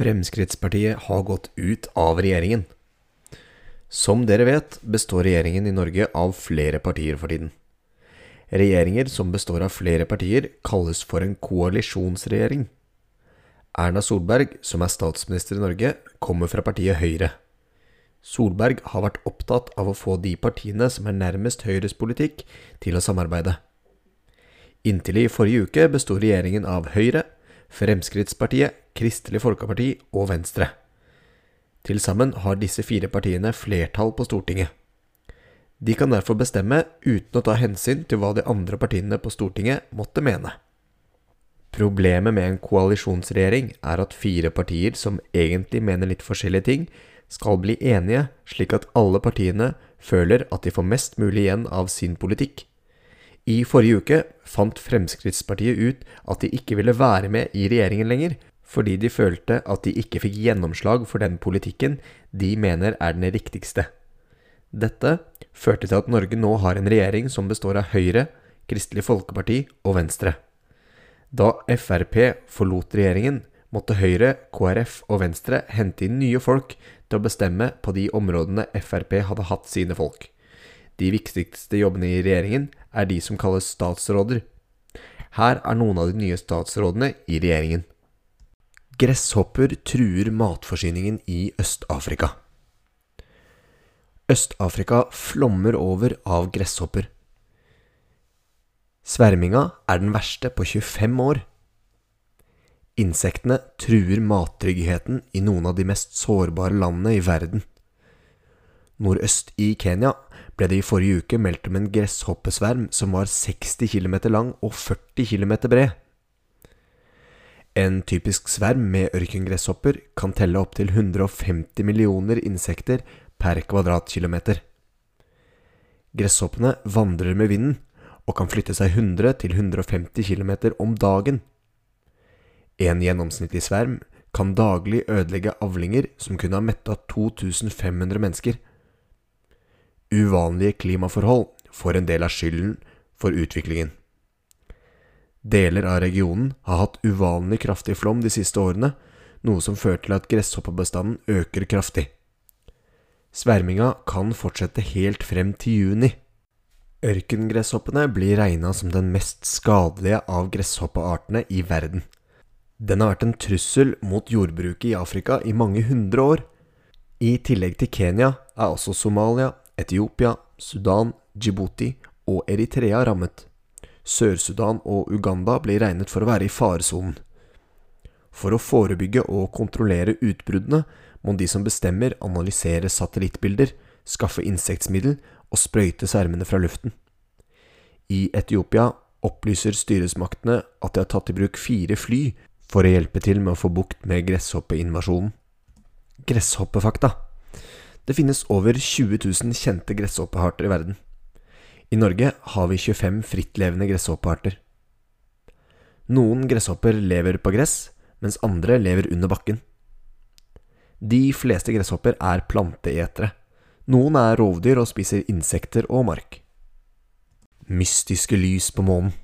Fremskrittspartiet har gått ut av regjeringen. Som dere vet, består regjeringen i Norge av flere partier for tiden. Regjeringer som består av flere partier, kalles for en koalisjonsregjering. Erna Solberg, som er statsminister i Norge, kommer fra partiet Høyre. Solberg har vært opptatt av å få de partiene som er nærmest Høyres politikk, til å samarbeide. Inntil i forrige uke besto regjeringen av Høyre, Fremskrittspartiet, Kristelig Folkeparti og Venstre. Til sammen har disse fire partiene flertall på Stortinget. De kan derfor bestemme uten å ta hensyn til hva de andre partiene på Stortinget måtte mene. Problemet med en koalisjonsregjering er at fire partier som egentlig mener litt forskjellige ting, skal bli enige, slik at alle partiene føler at de får mest mulig igjen av sin politikk. I forrige uke fant Fremskrittspartiet ut at de ikke ville være med i regjeringen lenger, fordi de følte at de ikke fikk gjennomslag for den politikken de mener er den riktigste. Dette førte til at Norge nå har en regjering som består av Høyre, Kristelig Folkeparti og Venstre. Da Frp forlot regjeringen, måtte Høyre, KrF og Venstre hente inn nye folk til å bestemme på de områdene Frp hadde hatt sine folk. De viktigste jobbene i regjeringen er de som kalles statsråder. Her er noen av de nye statsrådene i regjeringen. Gresshopper truer matforsyningen i Øst-Afrika. Øst-Afrika flommer over av gresshopper. Sverminga er den verste på 25 år. Insektene truer mattryggheten i noen av de mest sårbare landene i verden. Nordøst i Kenya ble det i forrige uke meldt om en gresshoppesverm som var 60 km lang og 40 km bred. En typisk sverm med ørkengresshopper kan telle opptil 150 millioner insekter per kvadratkilometer. Gresshoppene vandrer med vinden og kan flytte seg 100 150 km om dagen. En gjennomsnittlig sverm kan daglig ødelegge avlinger som kunne ha metta 2500 mennesker. Uvanlige klimaforhold får en del av skylden for utviklingen. Deler av regionen har hatt uvanlig kraftig flom de siste årene, noe som fører til at gresshoppebestanden øker kraftig. Sverminga kan fortsette helt frem til juni. Ørkengresshopene blir regna som den mest skadelige av gresshoppeartene i verden. Den har vært en trussel mot jordbruket i Afrika i mange hundre år. I tillegg til Kenya er også Somalia, Etiopia, Sudan, Djibouti og Eritrea rammet. Sør-Sudan og Uganda blir regnet for å være i faresonen. For å forebygge og kontrollere utbruddene må de som bestemmer analysere satellittbilder, skaffe insektmiddel og sprøyte svermene fra luften. I Etiopia opplyser styresmaktene at de har tatt i bruk fire fly for å hjelpe til med å få bukt med gresshoppeinvasjonen. Gresshoppefakta det finnes over 20 000 kjente gresshoppearter i verden. I Norge har vi 25 frittlevende gresshoppearter. Noen gresshopper lever på gress, mens andre lever under bakken. De fleste gresshopper er planteetere. Noen er rovdyr og spiser insekter og mark. Mystiske lys på månen.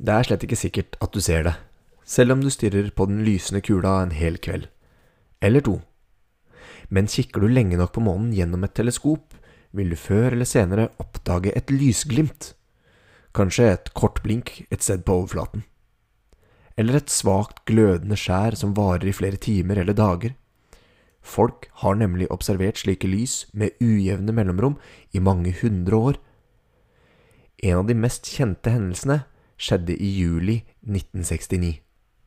Det er slett ikke sikkert at du ser det, selv om du stirrer på den lysende kula en hel kveld. Eller to men kikker du lenge nok på månen gjennom et teleskop, vil du før eller senere oppdage et lysglimt. Kanskje et kort blink et sted på overflaten. Eller et svakt glødende skjær som varer i flere timer eller dager. Folk har nemlig observert slike lys med ujevne mellomrom i mange hundre år. En av de mest kjente hendelsene skjedde i juli 1969.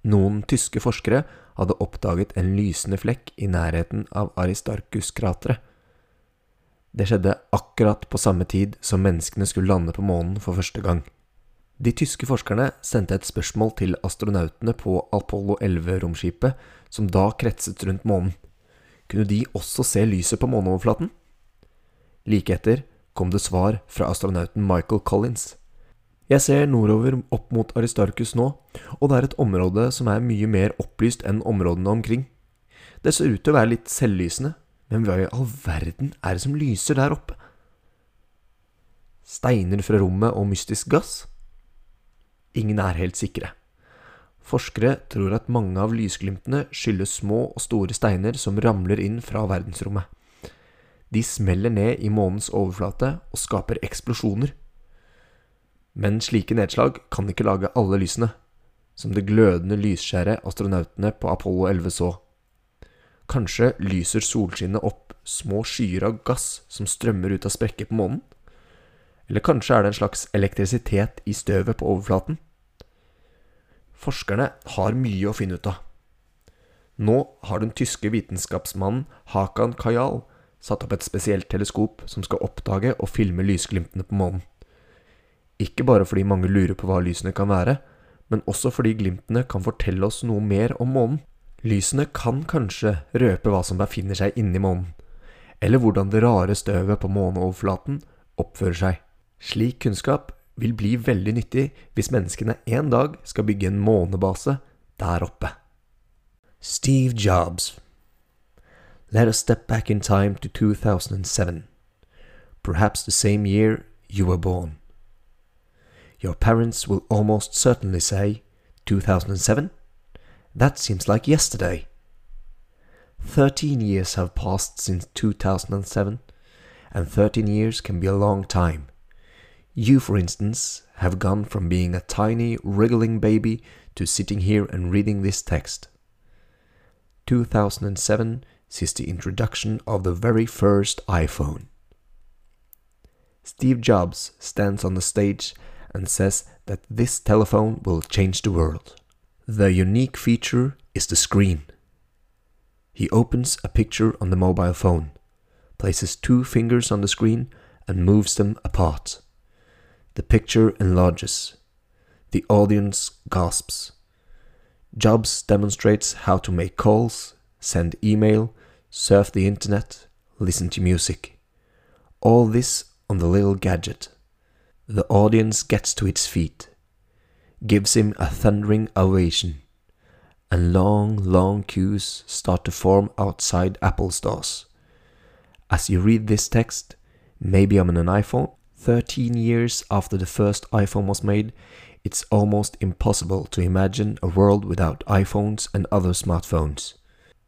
Noen tyske forskere hadde oppdaget en lysende flekk i nærheten av Aristarkus-krateret. Det skjedde akkurat på samme tid som menneskene skulle lande på månen for første gang. De tyske forskerne sendte et spørsmål til astronautene på Apollo 11-romskipet, som da kretset rundt månen. Kunne de også se lyset på måneoverflaten? Like etter kom det svar fra astronauten Michael Collins. Jeg ser nordover opp mot Aristarkus nå, og det er et område som er mye mer opplyst enn områdene omkring. Det ser ut til å være litt selvlysende, men hva i all verden er det som lyser der oppe? Steiner fra rommet og mystisk gass? Ingen er helt sikre. Forskere tror at mange av lysglimtene skyldes små og store steiner som ramler inn fra verdensrommet. De smeller ned i månens overflate og skaper eksplosjoner. Men slike nedslag kan ikke lage alle lysene, som det glødende lysskjæret astronautene på Apollo 11 så. Kanskje lyser solskinnet opp små skyer av gass som strømmer ut av sprekker på månen? Eller kanskje er det en slags elektrisitet i støvet på overflaten? Forskerne har mye å finne ut av. Nå har den tyske vitenskapsmannen Hakan Kajal satt opp et spesielt teleskop som skal oppdage og filme lysglimtene på månen. Ikke bare fordi mange lurer på hva lysene kan være, men også fordi glimtene kan fortelle oss noe mer om månen. Lysene kan kanskje røpe hva som befinner seg inni månen, eller hvordan det rare støvet på måneoverflaten oppfører seg. Slik kunnskap vil bli veldig nyttig hvis menneskene en dag skal bygge en månebase der oppe. Steve Jobs Let us step back in time to 2007, perhaps the same year you were born. Your parents will almost certainly say, 2007? That seems like yesterday. Thirteen years have passed since 2007, and thirteen years can be a long time. You, for instance, have gone from being a tiny, wriggling baby to sitting here and reading this text. 2007 sees the introduction of the very first iPhone. Steve Jobs stands on the stage and says that this telephone will change the world. The unique feature is the screen. He opens a picture on the mobile phone, places two fingers on the screen, and moves them apart. The picture enlarges. The audience gasps. Jobs demonstrates how to make calls, send email, surf the internet, listen to music. All this on the little gadget. The audience gets to its feet, gives him a thundering ovation, and long, long queues start to form outside Apple stores. As you read this text, maybe I'm on an iPhone, 13 years after the first iPhone was made, it's almost impossible to imagine a world without iPhones and other smartphones.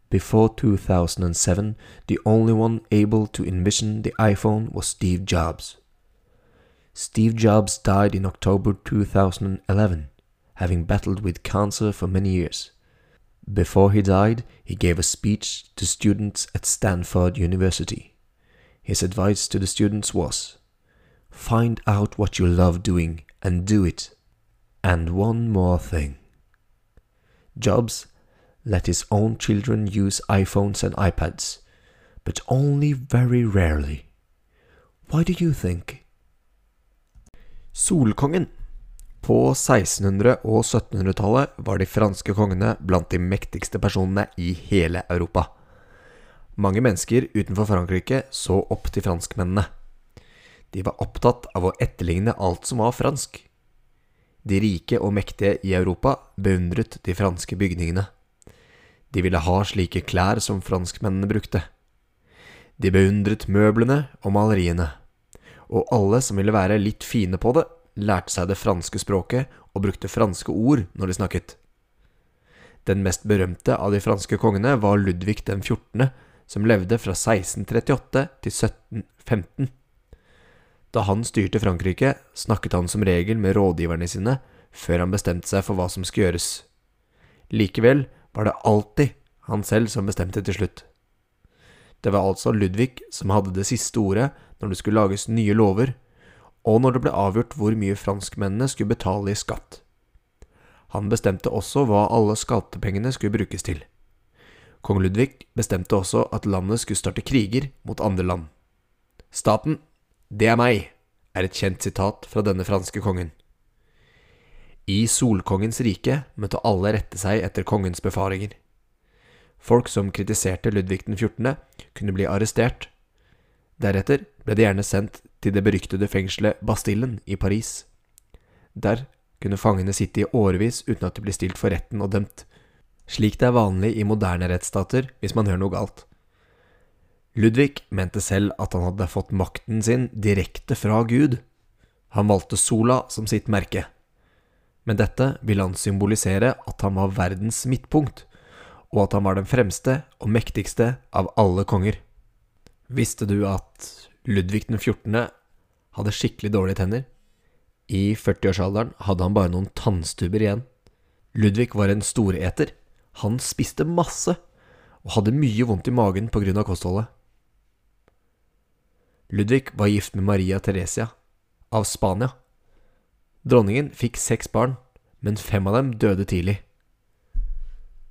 Before 2007, the only one able to envision the iPhone was Steve Jobs. Steve Jobs died in October 2011, having battled with cancer for many years. Before he died, he gave a speech to students at Stanford University. His advice to the students was Find out what you love doing and do it. And one more thing. Jobs let his own children use iPhones and iPads, but only very rarely. Why do you think? Solkongen På 1600- og 1700-tallet var de franske kongene blant de mektigste personene i hele Europa. Mange mennesker utenfor Frankrike så opp til franskmennene. De var opptatt av å etterligne alt som var fransk. De rike og mektige i Europa beundret de franske bygningene. De ville ha slike klær som franskmennene brukte. De beundret møblene og maleriene, og alle som ville være litt fine på det, lærte seg det franske språket og brukte franske ord når de snakket. Den mest berømte av de franske kongene var Ludvig den 14., som levde fra 1638 til 1715. Da han styrte Frankrike, snakket han som regel med rådgiverne sine før han bestemte seg for hva som skulle gjøres. Likevel var det alltid han selv som bestemte til slutt. Det var altså Ludvig som hadde det siste ordet når det skulle lages nye lover, og når det ble avgjort hvor mye franskmennene skulle betale i skatt. Han bestemte også hva alle skattepengene skulle brukes til. Kong Ludvig bestemte også at landet skulle starte kriger mot andre land. Staten, det er meg, er et kjent sitat fra denne franske kongen. I Solkongens rike møtte alle rette seg etter kongens befaringer. Folk som kritiserte Ludvig den 14., kunne bli arrestert. Deretter ble de gjerne sendt til det beryktede fengselet Bastillen i Paris. Der kunne fangene sitte i årevis uten at de ble stilt for retten og dømt, slik det er vanlig i moderne rettsstater hvis man hører noe galt. Ludvig mente selv at han hadde fått makten sin direkte fra Gud. Han valgte sola som sitt merke. Med dette ville han symbolisere at han var verdens midtpunkt, og at han var den fremste og mektigste av alle konger. Visste du at Ludvig den 14. hadde skikkelig dårlige tenner? I 40-årsalderen hadde han bare noen tannstubber igjen. Ludvig var en storeter. Han spiste masse, og hadde mye vondt i magen av kostholdet. Ludvig var gift med Maria Theresia av Spania. Dronningen fikk seks barn, men fem av dem døde tidlig.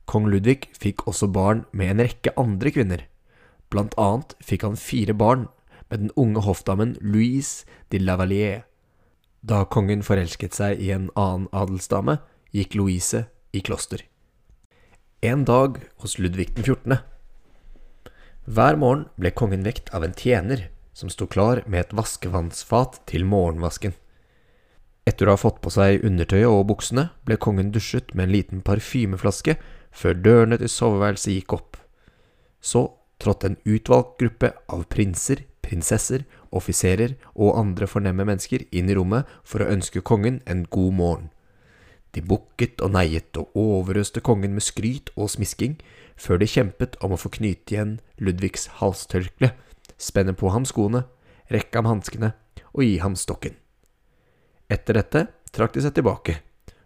Kong Ludvig fikk også barn med en rekke andre kvinner. Blant annet fikk han fire barn med den unge hoffdamen Louise de Lavalier. Da kongen forelsket seg i en annen adelsdame, gikk Louise i kloster. En dag hos Ludvig den 14. Hver morgen ble kongen vekt av en tjener som sto klar med et vaskevannsfat til morgenvasken. Etter å ha fått på seg undertøyet og buksene, ble kongen dusjet med en liten parfymeflaske før dørene til soveværelset gikk opp. Så trådte en utvalgt gruppe av prinser, prinsesser, offiserer og andre fornemme mennesker inn i rommet for å ønske kongen en god morgen. De bukket og neiet og overøste kongen med skryt og smisking, før de kjempet om å få knyte igjen Ludvigs halstørkle, spenne på ham skoene, rekke ham hanskene og gi ham stokken. Etter dette trakk de seg tilbake,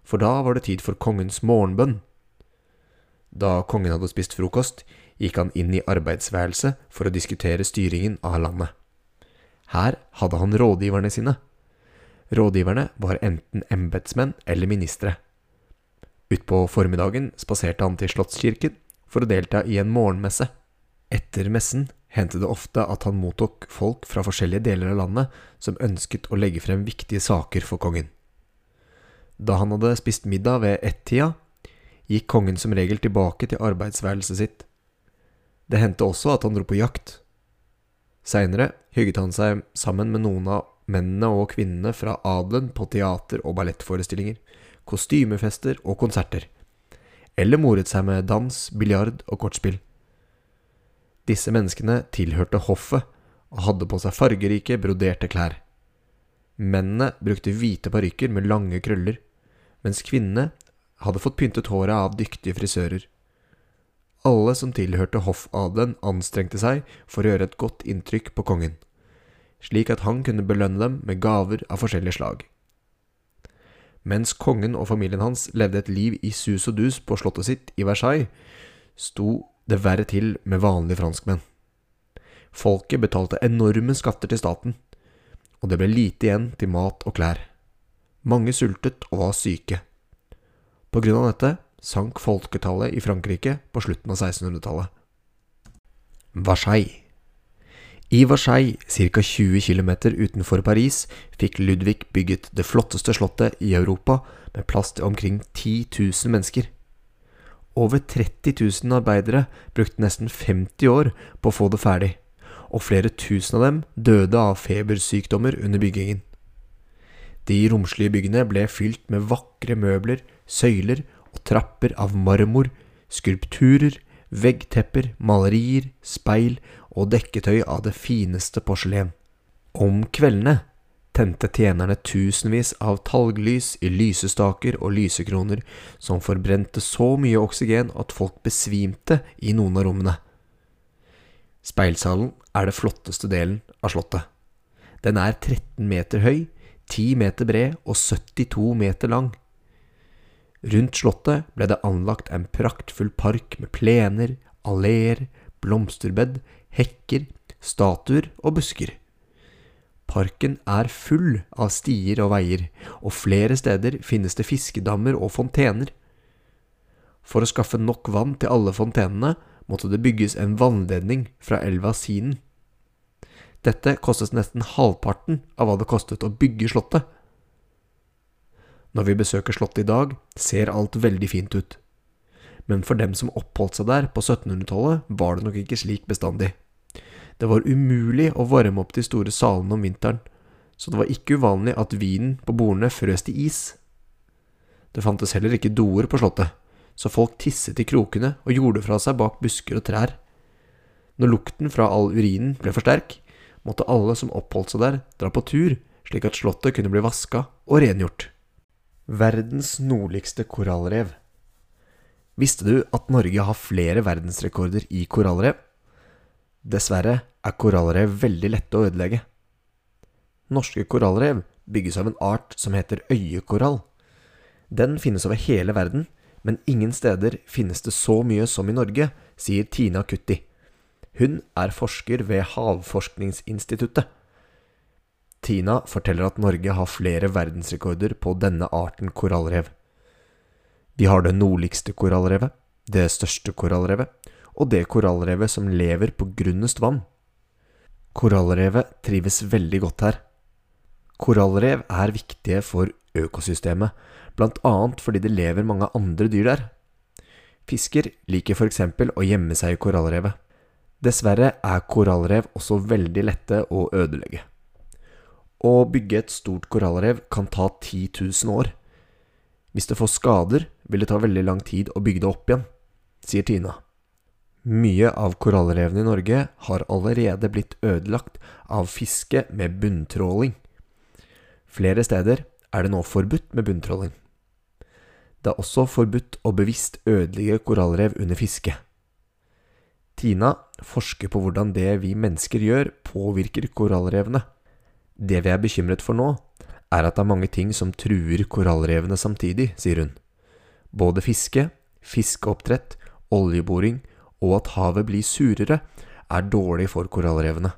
for da var det tid for kongens morgenbønn. Da kongen hadde spist frokost, gikk han inn i arbeidsværelset for å diskutere styringen av landet. Her hadde han rådgiverne sine. Rådgiverne var enten embetsmenn eller ministre. Utpå formiddagen spaserte han til Slottskirken for å delta i en morgenmesse. Etter messen hendte det ofte at han mottok folk fra forskjellige deler av landet som ønsket å legge frem viktige saker for kongen. Da han hadde spist middag ved ett-tida, gikk kongen som regel tilbake til arbeidsværelset sitt. Det hendte også at han dro på jakt. Seinere hygget han seg sammen med noen av mennene og kvinnene fra adelen på teater- og ballettforestillinger, kostymefester og konserter, eller moret seg med dans, biljard og kortspill. Disse menneskene tilhørte hoffet og hadde på seg fargerike, broderte klær. Mennene brukte hvite parykker med lange krøller, mens kvinnene hadde fått pyntet håret av dyktige frisører. Alle som tilhørte hoffadelen, anstrengte seg for å gjøre et godt inntrykk på kongen, slik at han kunne belønne dem med gaver av forskjellige slag. Mens kongen og familien hans levde et liv i sus og dus på slottet sitt i Versailles, sto det verre til med vanlige franskmenn. Folket betalte enorme skatter til staten, og det ble lite igjen til mat og klær. Mange sultet og var syke. På grunn av dette sank folketallet i Frankrike på slutten av 1600-tallet. Versailles I Versailles, ca 20 km utenfor Paris, fikk Ludvig bygget det flotteste slottet i Europa med plass til omkring 10 000 mennesker. Over 30 000 arbeidere brukte nesten 50 år på å få det ferdig, og flere tusen av dem døde av febersykdommer under byggingen. De romslige byggene ble fylt med vakre møbler, søyler og trapper av marmor, skulpturer, veggtepper, malerier, speil og dekketøy av det fineste porselen. Om kveldene tente tjenerne tusenvis av talglys i lysestaker og lysekroner som forbrente så mye oksygen at folk besvimte i noen av rommene. Speilsalen er det flotteste delen av slottet. Den er 13 meter høy, 10 meter bred og 72 meter lang. Rundt slottet ble det anlagt en praktfull park med plener, alleer, blomsterbed, hekker, statuer og busker. Parken er full av stier og veier, og flere steder finnes det fiskedammer og fontener. For å skaffe nok vann til alle fontenene måtte det bygges en vannledning fra elva Sinen. Dette kostet nesten halvparten av hva det kostet å bygge slottet. Når vi besøker slottet i dag, ser alt veldig fint ut. Men for dem som oppholdt seg der på 1700-tallet, var det nok ikke slik bestandig. Det var umulig å varme opp de store salene om vinteren, så det var ikke uvanlig at vinen på bordene frøs til is. Det fantes heller ikke doer på slottet, så folk tisset i krokene og gjorde fra seg bak busker og trær. Når lukten fra all urinen ble for sterk, måtte alle som oppholdt seg der, dra på tur, slik at slottet kunne bli vaska og rengjort. Verdens nordligste korallrev. Visste du at Norge har flere verdensrekorder i korallrev? Dessverre er korallrev veldig lette å ødelegge. Norske korallrev bygges av en art som heter øyekorall. Den finnes over hele verden, men ingen steder finnes det så mye som i Norge, sier Tina Kutti. Hun er forsker ved Havforskningsinstituttet. Tina forteller at Norge har flere verdensrekorder på denne arten korallrev. Vi har det nordligste korallrevet, det største korallrevet, og det korallrevet som lever på grunnest vann. Korallrevet trives veldig godt her. Korallrev er viktige for økosystemet, blant annet fordi det lever mange andre dyr der. Fisker liker f.eks. å gjemme seg i korallrevet. Dessverre er korallrev også veldig lette å ødelegge. Å bygge et stort korallrev kan ta 10 000 år. Hvis det får skader, vil det ta veldig lang tid å bygge det opp igjen, sier Tina. Mye av korallrevene i Norge har allerede blitt ødelagt av fiske med bunntråling. Flere steder er det nå forbudt med bunntråling. Det er også forbudt å bevisst ødelegge korallrev under fiske. Tina forsker på hvordan det vi mennesker gjør, påvirker korallrevene. Det vi er bekymret for nå, er at det er mange ting som truer korallrevene samtidig, sier hun. Både fiske, fiskeoppdrett, oljeboring og at havet blir surere, er dårlig for korallrevene.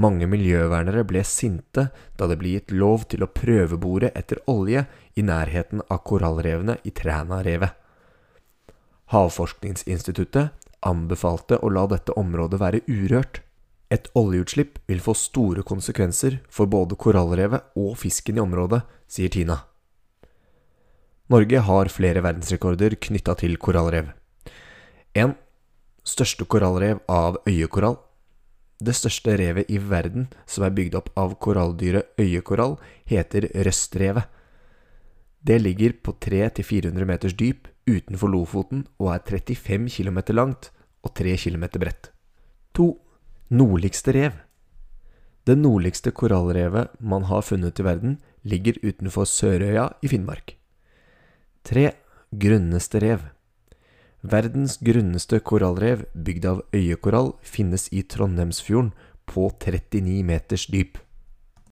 Mange miljøvernere ble sinte da det ble gitt lov til å prøvebore etter olje i nærheten av korallrevene i Trænarevet. Havforskningsinstituttet anbefalte å la dette området være urørt. Et oljeutslipp vil få store konsekvenser for både korallrevet og fisken i området, sier Tina. Norge har flere verdensrekorder knytta til korallrev. 1. Største korallrev av øyekorall. Det største revet i verden som er bygd opp av koralldyret øyekorall, heter røstrevet. Det ligger på 300-400 meters dyp utenfor Lofoten og er 35 km langt og 3 km bredt. 2. Nordligste rev. Det nordligste korallrevet man har funnet i verden, ligger utenfor Sørøya i Finnmark. 3. Grunneste rev. Verdens grunneste korallrev, bygd av øyekorall, finnes i Trondheimsfjorden på 39 meters dyp.